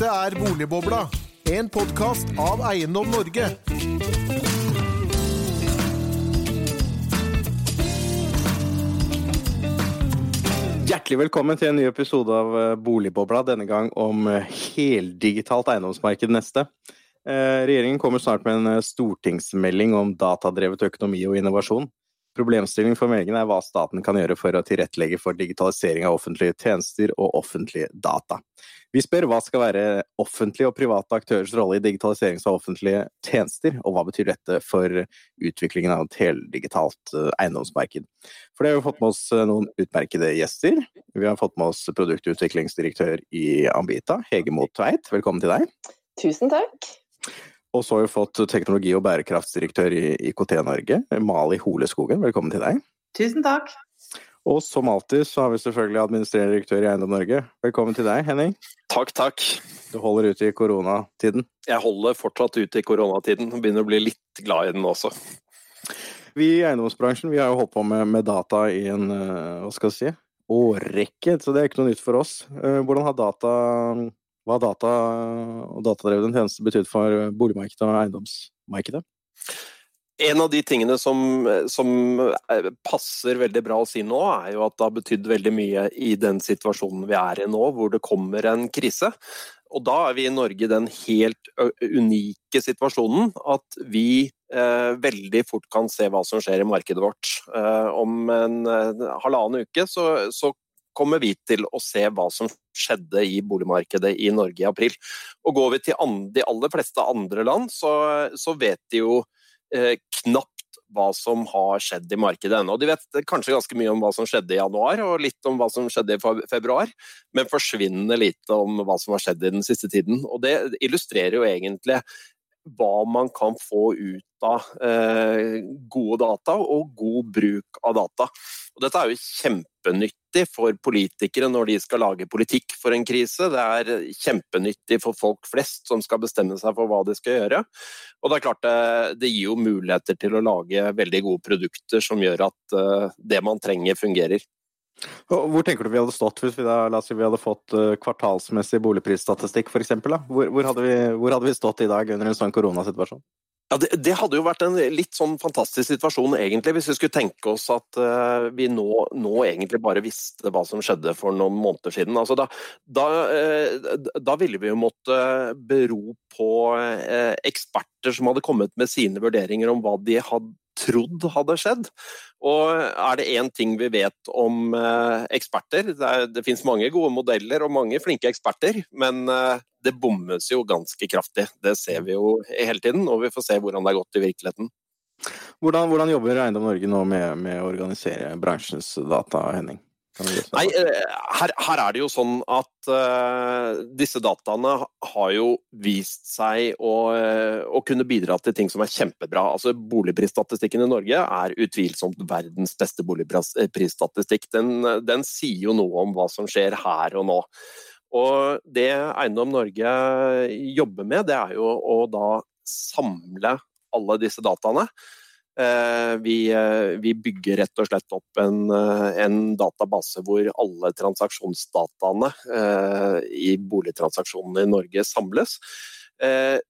Dette er Boligbobla, en podkast av Eiendom Norge. Hjertelig velkommen til en ny episode av eh, Boligbobla, denne gang om eh, heldigitalt eiendomsmarked neste. Eh, regjeringen kommer snart med en stortingsmelding om datadrevet økonomi og innovasjon. Problemstillingen for meldingen er hva staten kan gjøre for å tilrettelegge for digitalisering av offentlige tjenester og offentlige data. Vi spør hva skal være offentlige og private aktørers rolle i digitalisering av offentlige tjenester, og hva betyr dette for utviklingen av et heldigitalt eh, eiendomsmarked. For det har vi fått med oss eh, noen utmerkede gjester. Vi har fått med oss produktutviklingsdirektør i Ambita, Hege Moe Tveit. Velkommen til deg. Tusen takk. Og så har vi fått teknologi- og bærekraftsdirektør i IKT Norge, Mali Holeskogen. Velkommen til deg. Tusen takk. Og som alltid så har vi selvfølgelig administrerende direktør i Eiendom Norge. Velkommen til deg, Henning. Takk, takk. Du holder ut i koronatiden? Jeg holder fortsatt ut i koronatiden. Begynner å bli litt glad i den også. Vi i eiendomsbransjen vi har jo holdt på med, med data i en eh, hva skal jeg si, årrekke, så det er ikke noe nytt for oss. Eh, hvordan har data hva data og datadrevne tjeneste betydde for boligmarkedet og eiendomsmarkedet? En av de tingene som, som, passer veldig bra å si nå, er jo at det har betydd veldig mye i den situasjonen vi er i nå, hvor det kommer en krise. Og da er vi i Norge i den helt unike situasjonen at vi eh, veldig fort kan se hva som skjer i markedet vårt. Eh, om en eh, halvannen uke så, så kommer vi til å se hva som skjedde i boligmarkedet i Norge i april. Og Går vi til de aller fleste andre land, så, så vet de jo eh, knapt hva som har skjedd i markedet ennå. De vet kanskje ganske mye om hva som skjedde i januar, og litt om hva som skjedde i februar, men forsvinnende lite om hva som har skjedd i den siste tiden. Og Det illustrerer jo egentlig hva man kan få ut av eh, gode data og god bruk av data. Og dette er jo kjempenyttig for politikere når de skal lage politikk for en krise. Det er kjempenyttig for folk flest som skal bestemme seg for hva de skal gjøre. Og det er klart det, det gir jo muligheter til å lage veldig gode produkter som gjør at uh, det man trenger, fungerer. Hvor tenker du vi hadde stått hvis vi, da, la oss si vi hadde fått uh, kvartalsmessig boligprisstatistikk f.eks.? Hvor, hvor, hvor hadde vi stått i dag under en sånn koronasituasjon? Ja, det, det, hadde jo vært en litt sånn fantastisk situasjon, egentlig, hvis vi skulle tenke oss at uh, vi nå, nå, egentlig bare visste hva som skjedde for noen måneder siden. Altså, da, da, uh, da, ville vi jo måtte bero på uh, eksperter som hadde kommet med sine vurderinger om hva de hadde trodd hadde skjedd. Og er det én ting vi vet om eh, eksperter Det, er, det finnes mange gode modeller og mange flinke eksperter, men eh, det bommes jo ganske kraftig. Det ser vi jo hele tiden, og vi får se hvordan det har gått i virkeligheten. Hvordan, hvordan jobber Eiendom Norge nå med, med å organisere bransjens data, Henning? Nei, eh, her, her, er det jo sånn at uh, disse dataene har jo vist seg å, uh, å, kunne bidra til ting som er kjempebra. Altså Boligprisstatistikken i Norge er utvilsomt verdens beste boligprisstatistikk. Den, den sier jo noe om hva som skjer her og nå. Og det Eiendom Norge jobber med, det er jo å da samle alle disse dataene. Eh, vi, eh, vi, bygger rett og slett opp en, eh, en database hvor alle transaksjonsdataene i boligtransaksjonene i Norge samles.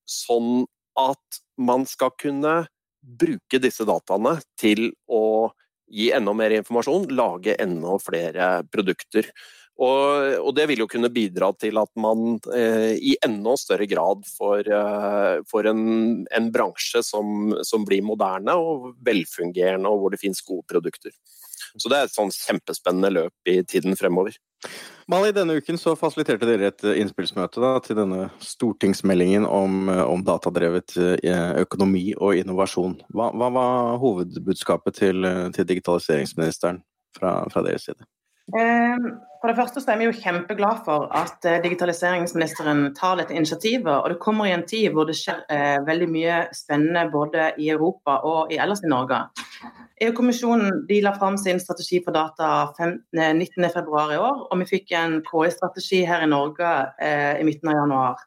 Sånn at man skal kunne bruke disse dataene til å gi enda mer informasjon, lage enda flere produkter. Og, og, det vil jo kunne bidra til at man eh, i enda større grad får, eh, får en, en, bransje som, som, blir moderne og velfungerende, og hvor det finnes gode produkter. Så det er et sånn kjempespennende løp i tiden fremover. Mali, denne uken så fasiliterte dere et innspillsmøte da, til denne stortingsmeldingen om, om datadrevet eh, økonomi og innovasjon. Hva, hva var hovedbudskapet til, til digitaliseringsministeren fra, fra deres side? Ehm, for det første så er vi jo kjempeglad for at eh, digitaliseringsministeren tar dette initiativet. Og det kommer i en tid hvor det skjer eh, veldig mye spennende både i Europa og ellers i Norge. EU-kommisjonen la fram sin strategi for data 19.2 i år, og vi fikk en KI-strategi her i Norge eh, i midten av januar.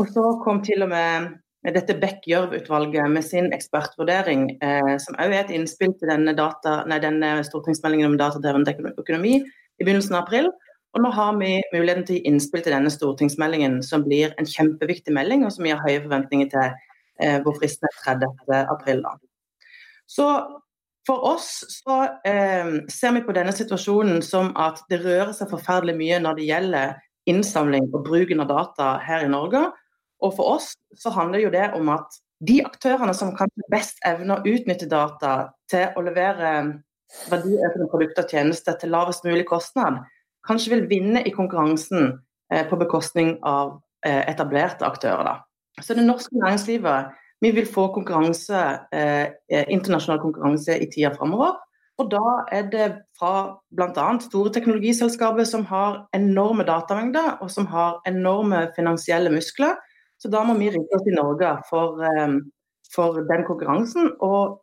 Og så kom til og med dette Beck-Gjørv-utvalget med sin ekspertvurdering, eh, som også er et innspill til denne, data, nei, denne stortingsmeldingen om datadreven økonomi, i begynnelsen av april. Og nå har vi muligheten til å gi innspill til denne stortingsmeldingen, som blir en kjempeviktig melding, og som har høye forventninger til, eh, hvor fristen er 30. april. Da. Så for oss så eh, ser vi på denne situasjonen som at det rører seg forferdelig mye når det gjelder innsamling og bruken av data her i Norge. Og for oss så handler jo det om at de aktørene som kanskje best evner å utnytte data til å levere verdiøkende produkter og tjenester til lavest mulig kostnad, kanskje vil vinne i konkurransen eh, på bekostning av eh, etablerte aktører. Da. Så det norske næringslivet vi vil få konkurranse, eh, internasjonal konkurranse i tida framover. Og da er det fra bl.a. store teknologiselskaper som har enorme datamengder, og som har enorme finansielle muskler. Så da må vi rigge oss i Norge for, for den konkurransen og,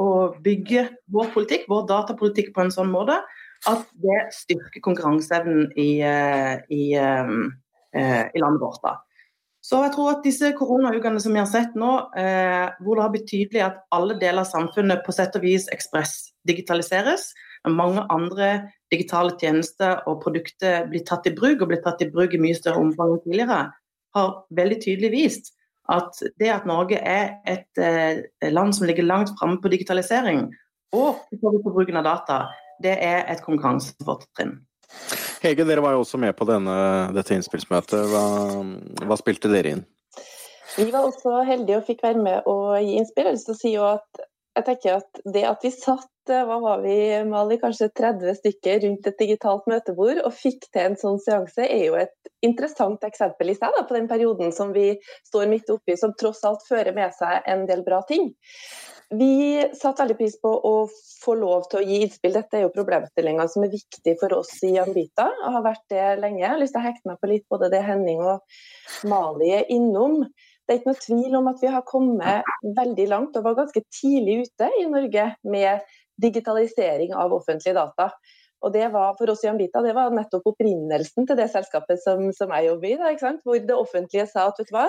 og, bygge vår politikk, vår datapolitikk på en sånn måte at det styrker konkurranseevnen i, eh, i, eh, eh, i, landet vårt. Da. Så jeg tror at disse koronaukene som vi har sett nå, eh, hvor det har blitt tydelig at alle deler av samfunnet på sett og vis ekspressdigitaliseres, men mange andre digitale tjenester og produkter blir tatt i bruk, og blir tatt i bruk i mye større omfang enn tidligere, har veldig tydelig vist at det at Norge er et eh, land som ligger langt framme på digitalisering, og på bruken av data, det er et konkurransefortrinn. Hege, dere var jo også med på denne, dette innspillsmøtet. Hva, hva, spilte dere inn? Vi var også heldige og fikk være med og gi innspill. Jeg, si at jeg tenker at det at vi satt hva var vi, Mali, kanskje 30 stykker rundt et digitalt møtebord og fikk til en sånn seanse, er jo et interessant eksempel i seg da, på den perioden som vi står midt oppi, som tross alt fører med seg en del bra ting. Vi satte veldig pris på å få lov til å gi innspill. Dette er jo problemstillinger som er viktig for oss i Ambita, og har vært det lenge. Jeg har lyst til å hekte meg på litt både det Henning og Mali er innom. Det er ikke noe tvil om at vi har kommet veldig langt og var ganske tidlig ute i Norge med digitalisering av offentlige data. Og det var for oss i Ambita det var nettopp opprinnelsen til det selskapet som, som jeg jobber i. Da, Hvor det offentlige sa at vet du hva,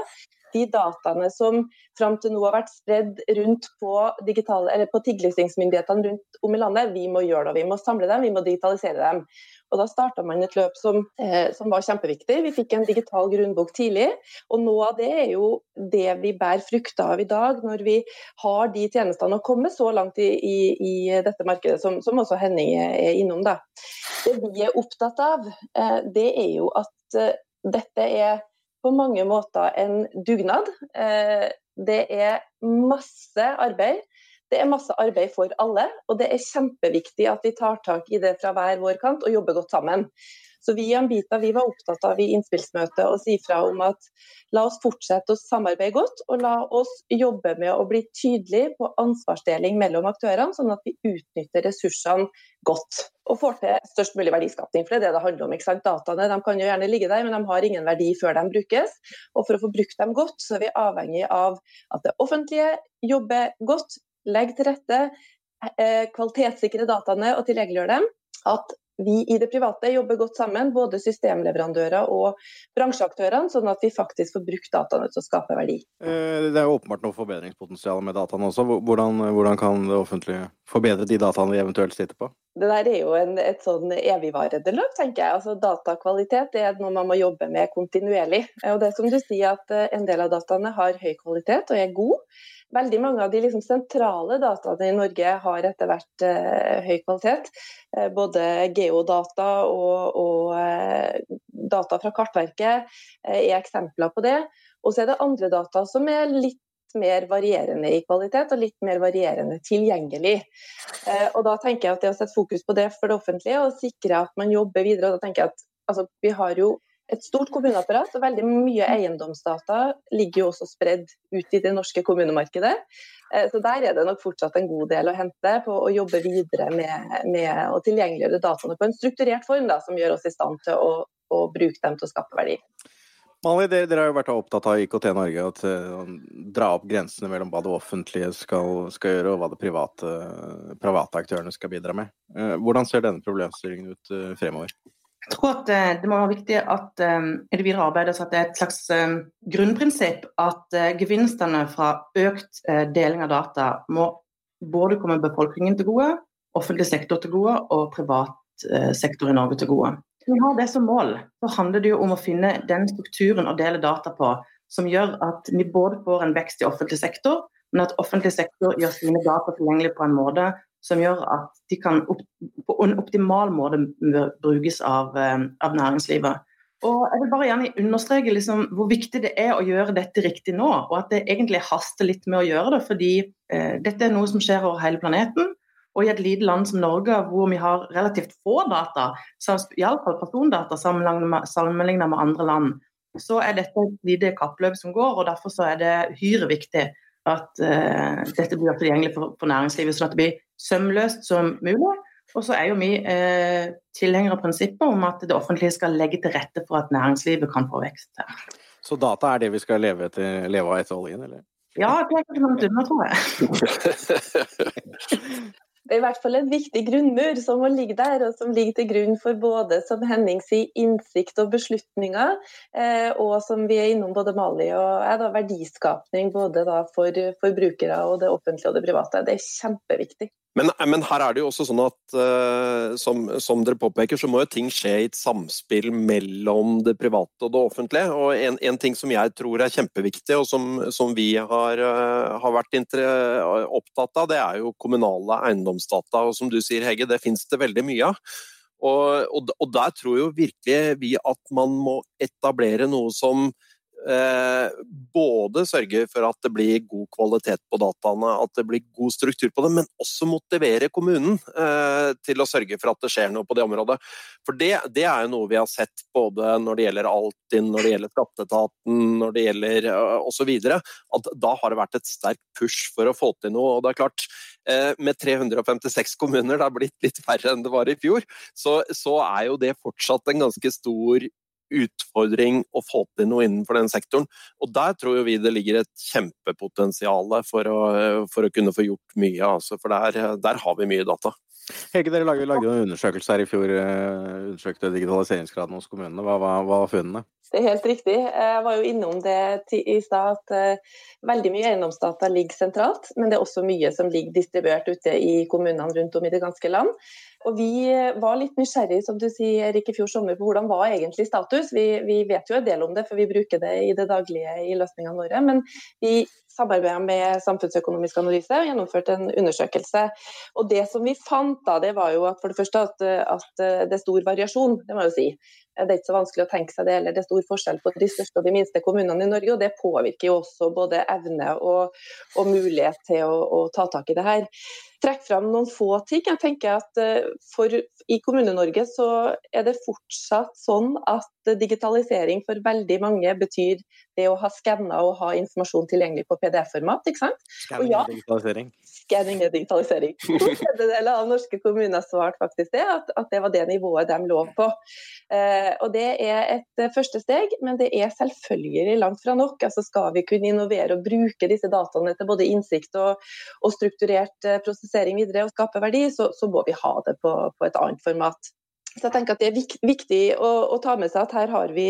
de dataene som fram til nå har vært spredd rundt på, på tigglistingsmyndighetene rundt om i landet, vi må gjøre det. Vi må samle dem, vi må digitalisere dem. Og Da starta man et løp som, eh, som, var kjempeviktig. Vi fikk en digital grunnbok tidlig. Og noe av det er jo det vi bærer frukter av i dag, når vi har de tjenestene og kommer så langt i, i, i dette markedet, som, som, også Henning er innom. Da. Det vi er opptatt av, eh, det er jo at eh, dette er på mange måter en dugnad. Eh, det er masse arbeid. Det er masse arbeid for alle, og det er kjempeviktig at vi tar tak i det fra hver vår kant og jobber godt sammen. Så Vi i Ambita vi var opptatt av i innspillsmøtet å si fra om at la oss fortsette å samarbeide godt, og la oss jobbe med å bli tydelig på ansvarsdeling mellom aktørene, sånn at vi utnytter ressursene godt og får til størst mulig verdiskapning. For det er det det handler om. ikke sant? Dataene de kan jo gjerne ligge der, men de har ingen verdi før de brukes. Og for å få brukt dem godt, så er vi avhengig av at det offentlige jobber godt, legger til rette, kvalitetssikre kvalitetssikrer dataene og tilgjengeliggjøre dem. At vi i det private jobber godt sammen, både systemleverandører og bransjeaktørene, sånn at vi faktisk får brukt dataene til å skape verdi. Eh, det er åpenbart noe forbedringspotensial med dataene også. Hvordan, hvordan, kan det offentlige forbedre de dataene vi eventuelt sitter på? Det der er jo en, et sånn evigvarende løp, tenker jeg. Altså, datakvalitet er noe man må jobbe med kontinuerlig. Og det som du sier at eh, En del av dataene har høy kvalitet og er god. Veldig mange av de liksom sentrale dataene i Norge har etter hvert eh, høy kvalitet. Eh, både geodata og, og eh, data fra Kartverket eh, er eksempler på det. Og så er det andre data som er litt mer varierende i kvalitet og litt mer varierende tilgjengelig. Eh, og da tenker jeg at det å sette fokus på det for det offentlige og sikre at man jobber videre, og da tenker jeg at altså, vi har jo et stort kommuneapparat, og veldig mye eiendomsdata ligger jo også spredd ut i det norske kommunemarkedet. Eh, så der er det nok fortsatt en god del å hente på å jobbe videre med, med å tilgjengeliggjøre dataene på en strukturert form, da, som gjør oss i stand til å, å bruke dem til å skape verdi. Mali, dere, dere, har jo vært opptatt av IKT Norge, å uh, dra opp grensene mellom hva det offentlige skal, skal gjøre og hva de private, private aktørene skal bidra med. Uh, hvordan ser denne problemstillingen ut fremover? Jeg tror at eh, det må være viktig at um, i det videre arbeidet at det er et slags um, grunnprinsipp at gevinstene fra økt deling av data må både komme befolkningen til gode, offentlig sektor til gode og privat sektor i Norge til gode. vi har det som mål, så handler det jo om å finne den strukturen å dele data på som gjør at vi både får en vekst i offentlig sektor, men at offentlig sektor gjør sine data tilgjengelig på en måte som gjør at de kan opp, på en optimal måte brukes av, eh, av, næringslivet. Og jeg vil bare gjerne understreke liksom hvor viktig det er å gjøre dette riktig nå, og at det egentlig haster litt med å gjøre det, fordi eh, dette er noe som skjer over hele planeten. Og i et lite land som Norge, hvor vi har relativt få data, iallfall persondata sammenlignet med andre land, så er dette et lite kappløp som går. og Derfor er det uhyre viktig at uh, dette blir tilgjengelig for, for, næringslivet, sånn at det blir sømløst som mulig. Og så er jo vi uh, tilhengere av prinsippet om at det offentlige skal legge til rette for at næringslivet kan få vekst. Så data er det vi skal leve, etter, leve av etter oljen, eller? Ja, det er ikke noe unna, tror jeg. Det er i hvert fall en viktig grunnmur som må ligge der, og som ligger til grunn for både som Henning sier, innsikt og beslutninger, eh, og som vi er innom både Mali og jeg, da, verdiskapning både da for forbrukere og det offentlige og det private. Det er kjempeviktig. Men, men, her er det jo også sånn at uh, som, som, dere påpeker, så må jo ting skje i et samspill mellom det private og det offentlige. Og en, en ting som jeg tror er kjempeviktig, og som, som vi har, uh, har vært opptatt av, det er jo kommunale eiendomsdata. Og som du sier, Hegge, det finnes det veldig mye av. Og, og, og der tror jo virkelig vi at man må etablere noe som både sørge for at det blir god kvalitet på dataene, at det blir god struktur på det, men også motivere kommunen eh, til å sørge for at det skjer noe på det området. For det, det er jo noe vi har sett både når det gjelder Altinn, når det gjelder Skatteetaten, når det gjelder uh, osv. At da har det vært et sterkt push for å få til noe. Og det er klart, med 356 kommuner, det har blitt litt færre enn det var i fjor, så, så er jo det fortsatt en ganske stor utfordring å få til noe innenfor den sektoren. Og der tror vi det ligger et kjempepotensial for for å kunne få gjort mye. Altså, for der, der, har vi mye data. Hege, dere lagde, lagde en undersøkelse her i fjor. Eh, undersøkte digitaliseringsgraden hos kommunene. Hva var funnene? Det er helt riktig. Jeg var jo innom det i stad at uh, veldig mye eiendomsdata ligger sentralt, men det er også mye som ligger distribuert ute i kommunene rundt om i det ganske land. Og Vi var litt nysgjerrig som du sier, Erik, i fjor sommer på hvordan var egentlig status. Vi, vi, vet jo en del om det, for vi bruker det i det daglige i løsningene våre. Men vi samarbeida med Samfunnsøkonomisk analyse og gjennomførte en undersøkelse. Og Det som vi fant, da, det var jo at for det første at, at det er stor variasjon. det må jeg jo si. Det er ikke så vanskelig å tenke seg det, eller det er stor forskjell på de største og de minste kommunene i Norge. og Det påvirker jo også både evne og, og mulighet til å, å, ta tak i det her Trekk fram noen få ting. Jeg tenker at eh, for, I Kommune-Norge så er det fortsatt sånn at digitalisering for veldig mange betyr det å ha skanna og ha informasjon tilgjengelig på PDF-format. ikke sant? Skanning ja, digitalisering. Skanning er digitalisering. To tredjedeler av norske kommuner svarte faktisk det, at, at, det var det nivået de lå på. Eh, og Det er et eh, første steg, men det er selvfølgelig langt fra nok. Altså Skal vi kunne innovere og bruke disse dataene til både innsikt og, og strukturert eh, prosessering videre og skape verdi, så, så må vi ha det på, på et annet format. Så jeg tenker at Det er viktig å, å ta med seg at her har vi,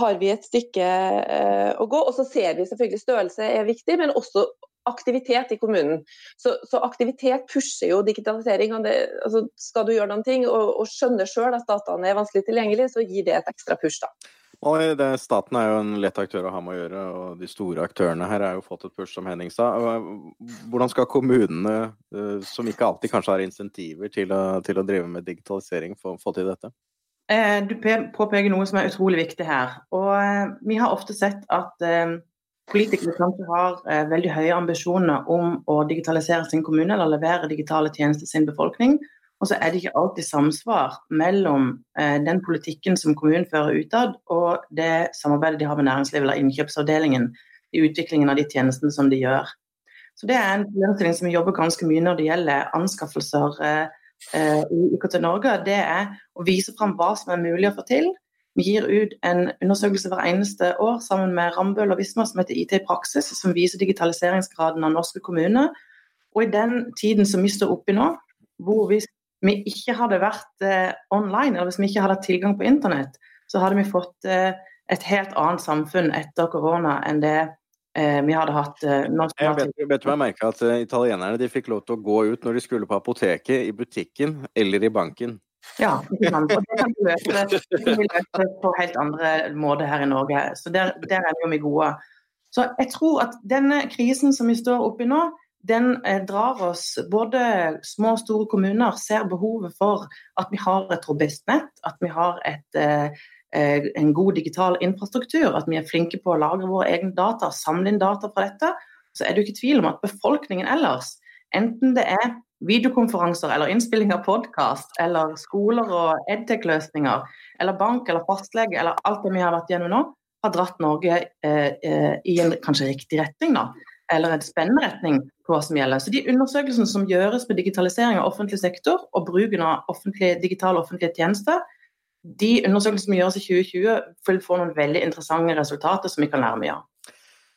har vi et stykke eh, å gå. Og så ser vi selvfølgelig størrelse er viktig, men også aktivitet i kommunen. Så, så aktivitet pusher jo digitalisering. Det, altså, skal du gjøre noen ting og, og skjønne sjøl at dataene er vanskelig tilgjengelig, så gir det et ekstra push. da. Det, staten er jo en lett aktør å ha med å gjøre, og de store aktørene her har jo fått et push, som Henning sa. Hvordan skal kommunene, eh, som ikke alltid kanskje har insentiver til å, til å drive med digitalisering, få, få til dette? Eh, du påpeker noe som er utrolig viktig her. Og eh, Vi har ofte sett at politikere kanskje har veldig høye ambisjoner om å digitalisere sin kommune eller levere digitale tjenester til sin befolkning. Og så er det ikke alltid samsvar mellom eh, den politikken som kommunen fører utad, og det samarbeidet de har med næringslivet eller innkjøpsavdelingen i utviklingen av de tjenestene som de gjør. Så Det er en problemstilling som vi jobber ganske mye når det gjelder anskaffelser eh, eh i IKT Norge. Det er å vise fram hva som er mulig å få til. Vi gir ut en undersøkelse hver eneste år sammen med Rambøll og Visma som heter IT i praksis, som viser digitaliseringsgraden av norske kommuner. Og i den tiden som vi står oppi nå, hvor hvis vi ikke hadde vært eh, online, eller hvis vi ikke hadde hatt tilgang på internett, så hadde vi fått eh, et helt annet samfunn etter korona enn det eh, vi hadde hatt. Eh, jeg vet, vet jeg merka at uh, italienerne de fikk lov til å gå ut når de skulle på apoteket, i butikken eller i banken. Ja. Det kan vi løse, løse på helt andre måter her i Norge. Så der, der er vi gode. Så jeg tror at denne krisen som vi står oppi nå, den eh, drar oss Både små og store kommuner ser behovet for at vi har et robust nett, at vi har et, eh, eh, en god digital infrastruktur, at vi er flinke på å lagre våre egne data, samle inn data fra dette. Så er det jo ikke tvil om at befolkningen ellers, enten det er videokonferanser eller innspilling av podkast, eller skoler og edtech-løsninger, eller bank eller fastlege, eller alt det vi har vært gjennom nå, har dratt Norge eh, eh, i en kanskje riktig retning, da. Eller en spennende retning på hva som gjelder. Så de undersøkelsene som gjøres på digitalisering av offentlig sektor og bruken av offentlige, digitale offentlige tjenester, de undersøkelsene som gjøres i 2020, vil få noen veldig interessante resultater som vi kan lære mye av.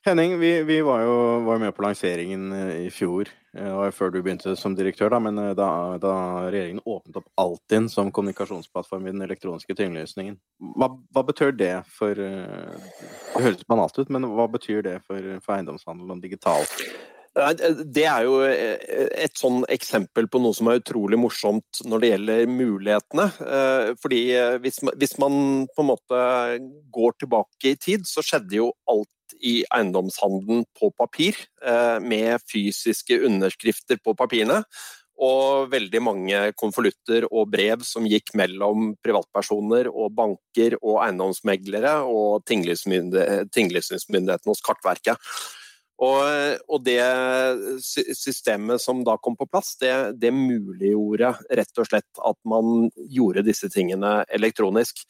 Henning, vi, vi var jo var med på lanseringen eh, i fjor, eh, før du begynte som direktør, da, men eh, da, da regjeringen åpnet opp Altinn som kommunikasjonsplattform i den elektroniske tingløsningen. Hva, hva, betyr det for Det høres banalt ut, men hva betyr det for, for eiendomshandel og digitalt? Det er jo et sånn eksempel på noe som er utrolig morsomt når det gjelder mulighetene. Fordi hvis man, på en måte går tilbake i tid, så skjedde jo alt i eiendomshandelen på papir, eh, med fysiske underskrifter på papirene. Og veldig mange konvolutter og brev som gikk mellom privatpersoner og banker og eiendomsmeglere og tinglysningsmyndigheten hos Kartverket. Og, og, det systemet som da kom på plass, det, det muliggjorde rett og slett at man gjorde disse tingene elektronisk.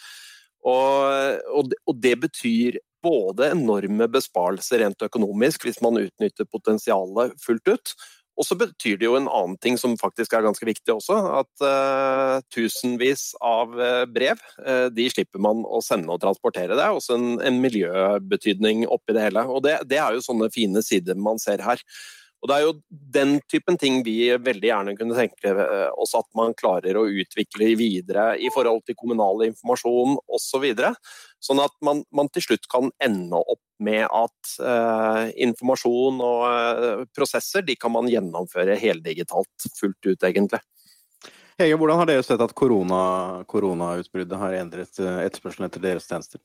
Og, og, og, det betyr både enorme besparelser rent økonomisk hvis man utnytter potensialet fullt ut. Og så betyr det jo en annen ting som faktisk er ganske viktig også, at uh, tusenvis av uh, brev uh, de slipper man å sende og transportere. Det er også en, en miljøbetydning oppi det hele. Og det, det, er jo sånne fine sider man ser her. Og Det er jo den typen ting vi veldig gjerne kunne tenke oss at man klarer å utvikle videre i forhold til kommunal informasjon osv. Så sånn at man, man, til slutt kan ende opp med at eh, informasjon og eh, prosesser de kan man gjennomføre heldigitalt fullt ut, egentlig. Hege, hvordan har dere sett at koronautbruddet korona har endret eh, etterspørselen etter deres tjenester?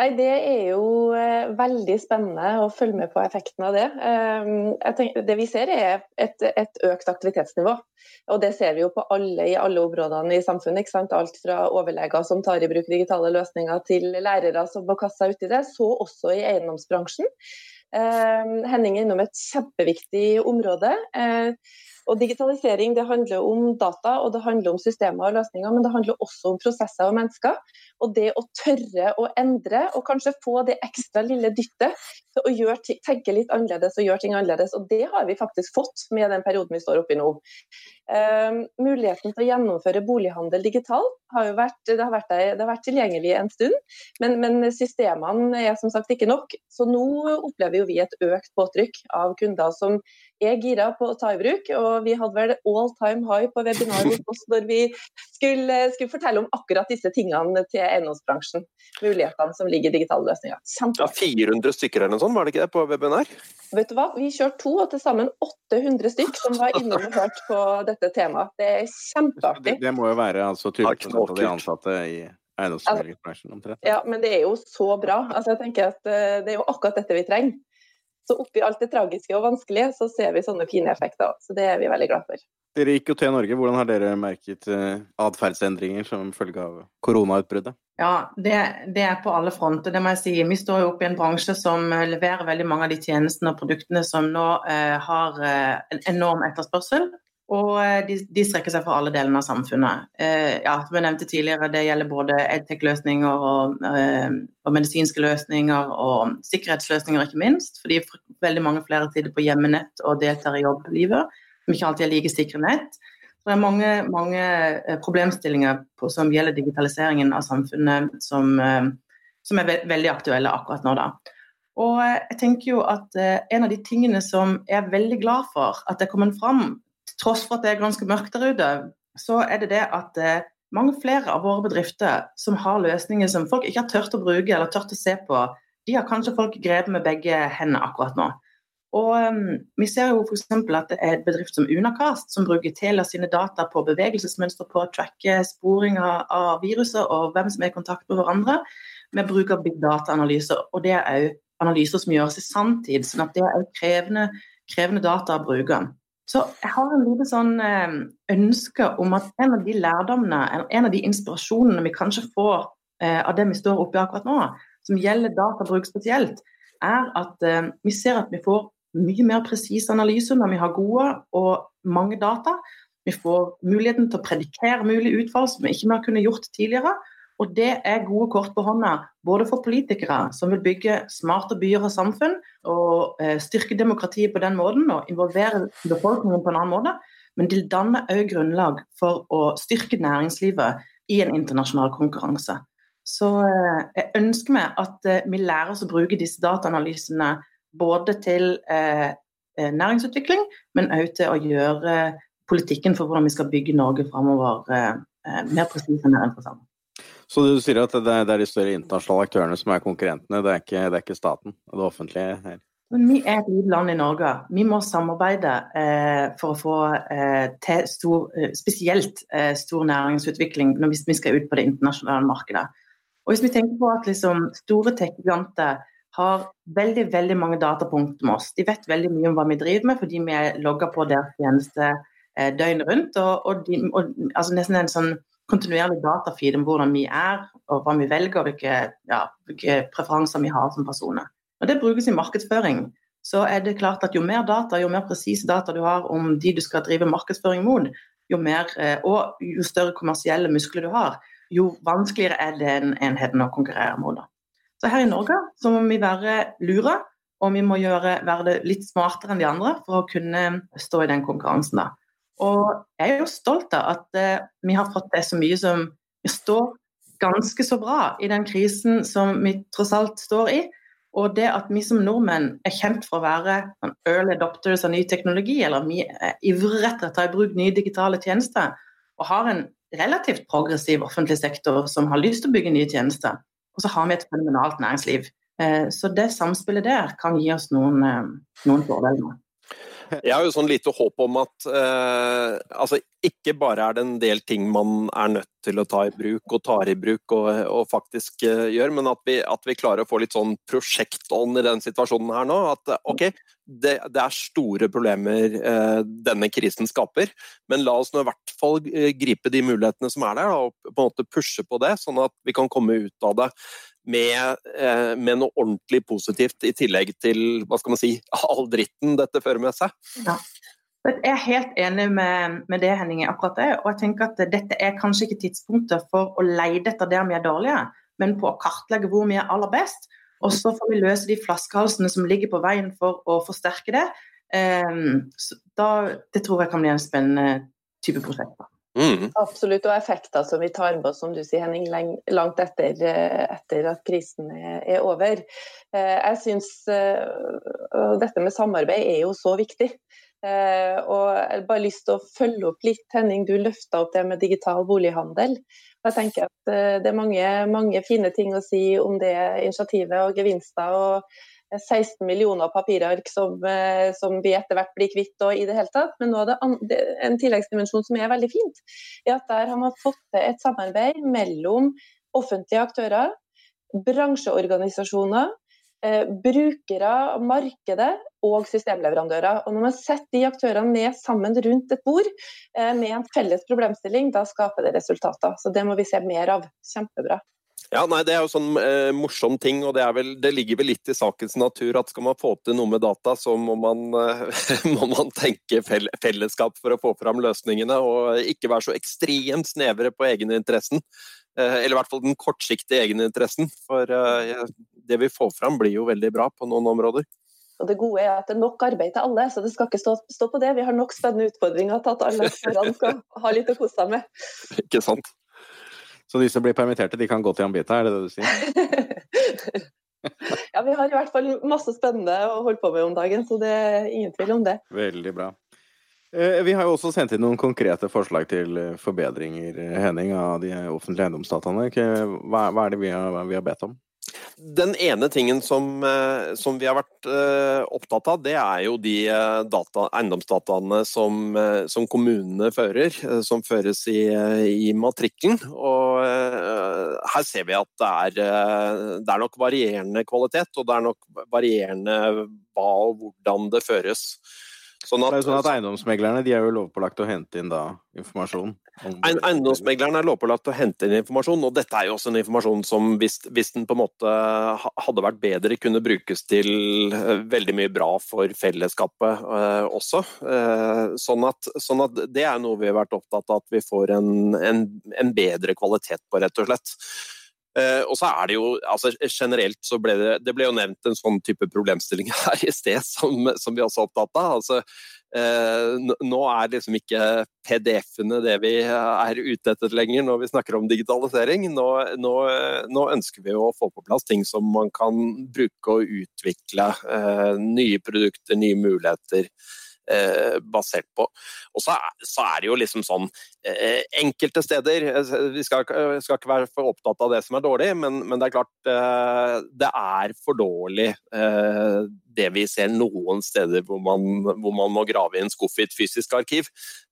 Nei, Det er jo eh, veldig spennende å følge med på effekten av det. Eh, tenker, det vi ser er et, et, økt aktivitetsnivå. Og Det ser vi jo på alle, i alle områdene i samfunnet. Alt fra overleger som tar i bruk digitale løsninger, til lærere som må kaste seg uti det. Så også i eiendomsbransjen. Eh, Henning er innom et kjempeviktig område. Og Digitalisering det handler om data og det handler om systemer og løsninger, men det handler også om prosesser og mennesker. Og det å tørre å endre og kanskje få det ekstra lille dyttet til å gjøre, tenke litt annerledes og gjøre ting annerledes. Og det har vi faktisk fått med den perioden vi står oppe i nå. Um, muligheten til å gjennomføre bolighandel digitalt har jo vært, det har vært, det har vært tilgjengelig en stund, men, men, systemene er som sagt ikke nok. Så nå opplever vi et økt påtrykk av kunder som er gira på å ta i bruk. Og vi hadde vel all time high på webinar hos oss når vi skulle, skulle, fortelle om akkurat disse tingene til eiendomsbransjen. Mulighetene som ligger i digitale løsninger. Ja, 400 stykker eller noe sånt, var det ikke det på webinar? Vet du hva, vi kjørte to, og til sammen 800 stykk som var innom og hørte på dette temaet. Det er kjempeartig. Det, det må jo være altså 20 av de ansatte i eiendomsmeglerbransjen omtrent. Ja, men det er jo så bra. Altså, jeg tenker at eh, Det er jo akkurat dette vi trenger. Så oppi alt det tragiske og vanskelige, så ser vi sånne fine effekter. Så det er vi veldig glad for. Dere i IKT Norge, hvordan har dere merket eh, atferdsendringer som følge av koronautbruddet? Ja, det, det, er på alle fronter, det må jeg si. Vi står jo oppe i en bransje som eh, leverer veldig mange av de tjenestene og produktene som nå eh, har eh, en enorm etterspørsel. Og eh, de, de, strekker seg for alle delene av samfunnet. Eh, ja, som jeg nevnte tidligere, Det gjelder både edtech-løsninger og, eh, og, medisinske løsninger og sikkerhetsløsninger, ikke minst. Fordi veldig mange flere sitter på hjemmenett og deltar i jobblivet, som ikke alltid er like sikre nett. Så det er mange, mange eh, problemstillinger på, som gjelder digitaliseringen av samfunnet, som, eh, som er ve veldig aktuelle akkurat nå. da. Og eh, jeg tenker jo at En av de tingene som jeg er veldig glad for at er kommet fram tross for at det er ganske mørkt der ute, så er det det at eh, mange flere av våre bedrifter som har løsninger som folk ikke har tørt å bruke eller tørt å se på, de har kanskje folk grepet med begge hendene akkurat nå. Og um, Vi ser jo f.eks. at det er et bedrift som Unacast som bruker Telia sine data på bevegelsesmønster på å tracke sporing av, av viruset og hvem som er i kontakt med hverandre, med bruk av big data-analyser. Og det er òg analyser som gjøres i sanntid, sånn at det er krevende, krevende data å bruke. Så jeg har en lite sånn ønske om at en av de lærdommene, en av de inspirasjonene vi kanskje får eh, av det vi står oppe i akkurat nå, som gjelder databruk spesielt, er at eh, vi ser at vi får mye mer presise analyser når vi har gode og mange data. Vi får muligheten til å predikere mulige utfall som vi ikke har kunnet gjort tidligere. Og det er gode kort på hånda, både for politikere som vil bygge smarte byer og samfunn, og eh, styrke demokratiet på den måten og involvere befolkningen på en annen måte. Men det danner òg grunnlag for å styrke næringslivet i en internasjonal konkurranse. Så eh, jeg ønsker meg at eh, vi lærer oss å bruke disse dataanalysene både til næringsutvikling, men òg til å gjøre politikken for hvordan vi skal bygge Norge framover mer presis enn mer interessant. Så du sier at det er, de større internasjonale aktørene som er konkurrentene, det er ikke, det er ikke staten og det offentlige her? Men vi er et lite land i Norge. Vi må samarbeide eh, for å få eh, til stor, eh, spesielt eh, stor næringsutvikling når vi, vi skal ut på det internasjonale markedet. Og Hvis vi tenker på at liksom, store tech-giganter har veldig veldig mange datapunkter med oss. De vet veldig mye om hva vi driver med fordi vi er logga på deres tjeneste eh, døgnet rundt. Og, og, de, og altså nesten en sånn kontinuerlig datafeed om hvordan vi er, og hva vi velger, og hvilke, ja, hvilke preferanser vi har som personer. Når det brukes i markedsføring, så er det klart at jo mer data, jo mer presise data du har om de du skal drive markedsføring mot, jo mer, eh, og jo større kommersielle muskler du har, jo vanskeligere er den enheten å konkurrere mot. Så her i Norge så må vi være lure, og vi må gjøre, være litt smartere enn de andre for å kunne stå i den konkurransen. da. Og jeg er jo stolt av at eh, vi har fått til så mye som vi står ganske så bra i den krisen som vi tross alt står i. Og det at vi som nordmenn er kjent for å være early adopters av ny teknologi, eller vi er ivrige etter å ta i bruk nye digitale tjenester, og har en relativt progressiv offentlig sektor som har lyst til å bygge nye tjenester, og så har vi et fenomenalt næringsliv. Eh, så det samspillet der kan gi oss noen, eh, noen fordeler. Jeg har jo sånn lite håp om at eh, altså ikke bare er det en del ting man er nødt til å ta i bruk og tar i bruk og, og faktisk eh, gjør, men at vi, at vi, klarer å få litt sånn prosjektånd i den situasjonen her nå. At ok, det, det er store problemer eh, denne krisen skaper, men la oss nå i hvert fall eh, gripe de mulighetene som er der, og på en måte pushe på det, sånn at vi kan komme ut av det med, eh, med, noe ordentlig positivt, i tillegg til hva skal man si, all dritten dette fører med seg. Ja. Jeg er helt enig med, med, det, Henning, akkurat det. Og jeg tenker at dette er kanskje ikke tidspunktet for å leide etter der vi er dårlige, men på å kartlegge hvor vi er aller best. Og så får vi løse de flaskehalsene som ligger på veien for å forsterke det. Um, da, det tror jeg kan bli en spennende type prosjekt. Mm. Absolutt, og effekter som vi tar med oss som du sier Henning, langt etter, eh, etter at krisen er, over. Eh, jeg syns eh, dette med samarbeid er jo så viktig. Og jeg har bare lyst til å følge opp litt, Henning. Du løfta opp det med digital bolighandel. Jeg tenker at Det er mange, mange fine ting å si om det initiativet og gevinster. og 16 millioner papirark som, eh, som, vi etter hvert blir kvitt og i det hele tatt. Men nå er det en tilleggsdimensjon som er veldig fint, er at der har man fått til et samarbeid mellom offentlige aktører, bransjeorganisasjoner, eh, brukere, markedet og systemleverandører. Og når man setter de aktørene ned sammen rundt et bord eh, med en felles problemstilling, da skaper det resultater. Så det må vi se mer av. Kjempebra. Ja, nei, Det er jo sånn eh, morsom ting, og det, vel, det, ligger vel litt i sakens natur at skal man få til noe med data, så må man, eh, må man tenke fellesskap for å få fram løsningene, og ikke være så ekstremt snevre på egeninteressen. Eh, eller i hvert fall den kortsiktige egeninteressen. For eh, det vi får fram, blir jo veldig bra på noen områder. Og Det gode er at det er nok arbeid til alle, så det skal ikke stå, stå på det. Vi har nok spennende utfordringer til at alle skal ha litt å kose seg med. Ikke sant. Så de som blir permitterte, de kan gå til Ambita, er det det du sier? ja, vi har i hvert fall masse spennende å holde på med om dagen, så det er ingen tvil om det. Veldig bra. Eh, vi har jo også sendt inn noen konkrete forslag til eh, forbedringer Henning, av de offentlige eiendomsdataene. Hva, er det vi har, vi har bedt om? Den ene tingen som, eh, som, vi har vært uh, opptatt av, det er jo de data, eiendomsdataene som, som, kommunene fører, som føres i, i matrikkelen. Og her ser vi at det er, det er nok varierende kvalitet, og det er nok varierende hva og hvordan det føres. Sånn at, det er jo sånn at Eiendomsmeglerne de er jo lovpålagt å hente inn da informasjon? Eiendomsmeglerne er lovpålagt å hente inn informasjon, og dette er jo også en informasjon som hvis, hvis, den på en måte hadde vært bedre, kunne brukes til eh, veldig mye bra for fellesskapet eh, også. Eh, sånn, at, sånn, at, det er noe vi har vært opptatt av at vi får en, en, en bedre kvalitet på, rett og slett. Uh, og så er det jo, altså Generelt så ble det, det ble jo nevnt en sånn type problemstilling her i sted som, som vi også er opptatt av. altså uh, Nå er liksom ikke PDF-ene det vi er ute etter lenger når vi snakker om digitalisering. Nå, nå, nå, ønsker vi å få på plass ting som man kan bruke og utvikle. Uh, nye produkter, nye muligheter. Basert på. Og så, så, er det jo liksom sånn Enkelte steder eh, Vi skal, skal, ikke være for opptatt av det som er dårlig, men, men det er klart det er for dårlig det vi ser noen steder hvor man, hvor man må grave i en skuff i et fysisk arkiv.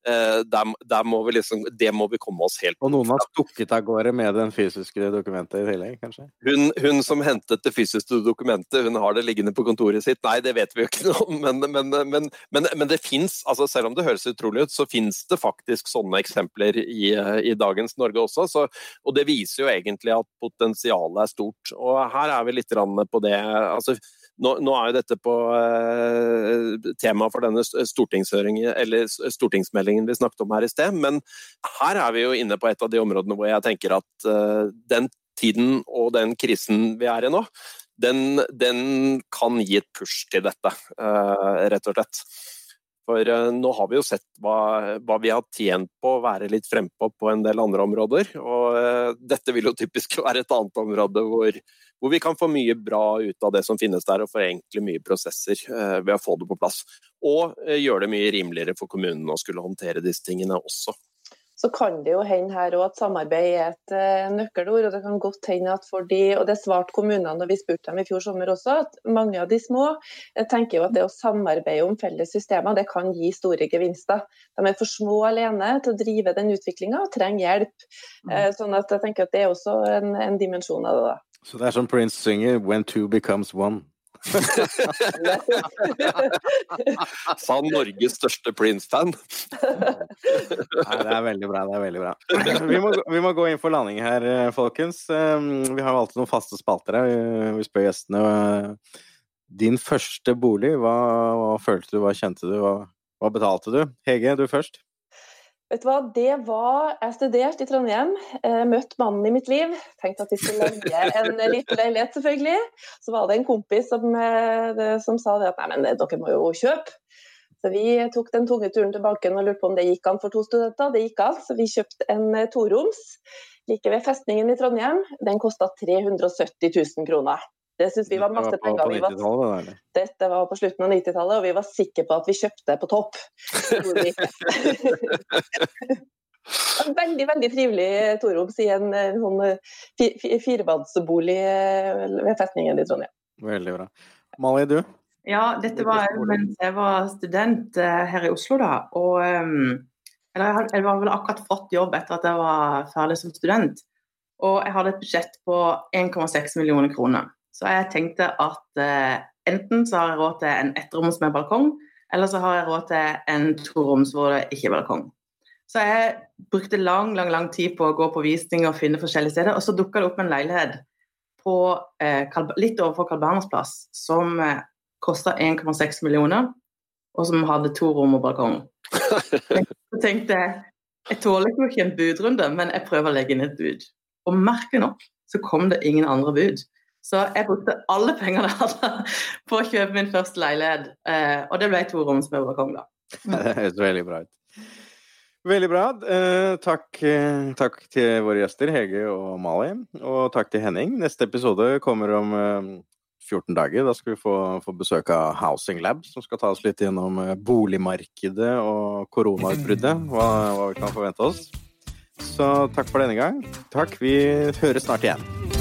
Eh, der, der må liksom, det må vi komme oss helt Og noen har stukket av gårde med den fysiske dokumentet i tillegg, kanskje? Hun, hun, som hentet det fysiske dokumentet, hun har det liggende på kontoret sitt. Nei, det vet vi jo ikke noe om, men, men, men, men det fins, altså selv om det høres utrolig ut, så fins det faktisk sånne eksempler i, i dagens Norge også. Så, og det viser jo egentlig at potensialet er stort. Og her er vi litt på det. altså nå, nå, er jo dette på eh, tema for denne stortingsmeldingen vi snakket om her i sted, men her er vi jo inne på et av de områdene hvor jeg tenker at eh, den tiden og den krisen vi er i nå, den, den kan gi et push til dette, eh, rett og slett. For uh, nå har vi jo sett hva, hva, vi har tjent på å være litt frempå på en del andre områder. Og uh, dette vil jo typisk være et annet område hvor, hvor, vi kan få mye bra ut av det som finnes der, og forenkle mye prosesser uh, ved å få det på plass. Og gjøre det mye rimeligere for kommunene å skulle håndtere disse tingene også så kan det jo hende her òg at samarbeid er et uh, nøkkelord. og Det kan godt hende at for de, og det svarte kommunene når vi spurte dem i fjor sommer også, at mange av de små tenker jo at det å samarbeide om felles systemer det kan gi store gevinster. De er for små alene til å drive den utviklinga og trenger hjelp. Uh, sånn at jeg tenker at det er også en, en dimensjon av det. da. Så det er som Prince synger 'When two becomes one'? Sa Norges største Prince-fan. det er veldig bra. det er veldig bra. Vi må, vi må, gå inn for landing her, eh, folkens. Um, vi har alltid noen faste spalter her. Vi spør gjestene. Eh, din første bolig, hva, hva følte du, hva kjente du, hva, hva betalte du? Hege, du først. Vet du hva, det var Jeg studerte i Trondheim, eh, møtte mannen i mitt liv. Tenkte at vi skulle leie en liten leilighet, selvfølgelig. Så var det en kompis som, eh, som sa det at nei, men dere må jo kjøpe. Så vi tok den tunge turen til banken og lurte på om det gikk an for to studenter. Det gikk an, så vi kjøpte en eh, toroms like ved festningen i Trondheim. Den kosta 370 000 kroner. Det syns vi var masse penger. Vi var, dette var på slutten av 90-tallet, og vi var sikre på at vi kjøpte på topp. veldig veldig trivelig toroms i en, en sånn firemannsbolig eh, ved festningen i Trondheim. Veldig bra. Mali, du? Ja, dette var mens jeg var student eh, her i Oslo, da. Og eller, jeg var vel akkurat fått jobb etter at jeg var ferdig som student. Og jeg hadde et budsjett på 1,6 millioner kroner. Så jeg tenkte at eh, enten så har jeg råd til en ettroms med balkong, eller så har jeg råd til en toroms hvor det ikke er balkong. Så jeg brukte lang lang, lang tid på å gå på visning og finne forskjellige steder, og så dukka det opp en leilighet på, eh, litt overfor Carl Berners plass som eh, kosta 1,6 millioner, og som hadde to rom og balkong. Så tenkte jeg jeg tåler ikke en budrunde, men jeg prøver å legge inn et bud. Og merkelig nok så kom det ingen andre bud. Så jeg brukte alle pengene jeg hadde på å kjøpe min første leilighet. Eh, og det ble to roms med balkong, da. Det høres veldig bra ut. Veldig bra. Eh, takk, eh, takk, til våre gjester Hege og Mali. Og takk til Henning. Neste episode kommer om 14 dager. Da skal vi få, få besøk av Housing Lab, som skal ta oss litt gjennom boligmarkedet og koronautbruddet. Hva, hva vi kan forvente oss. Så takk for denne gang. Takk. Vi høres snart igjen.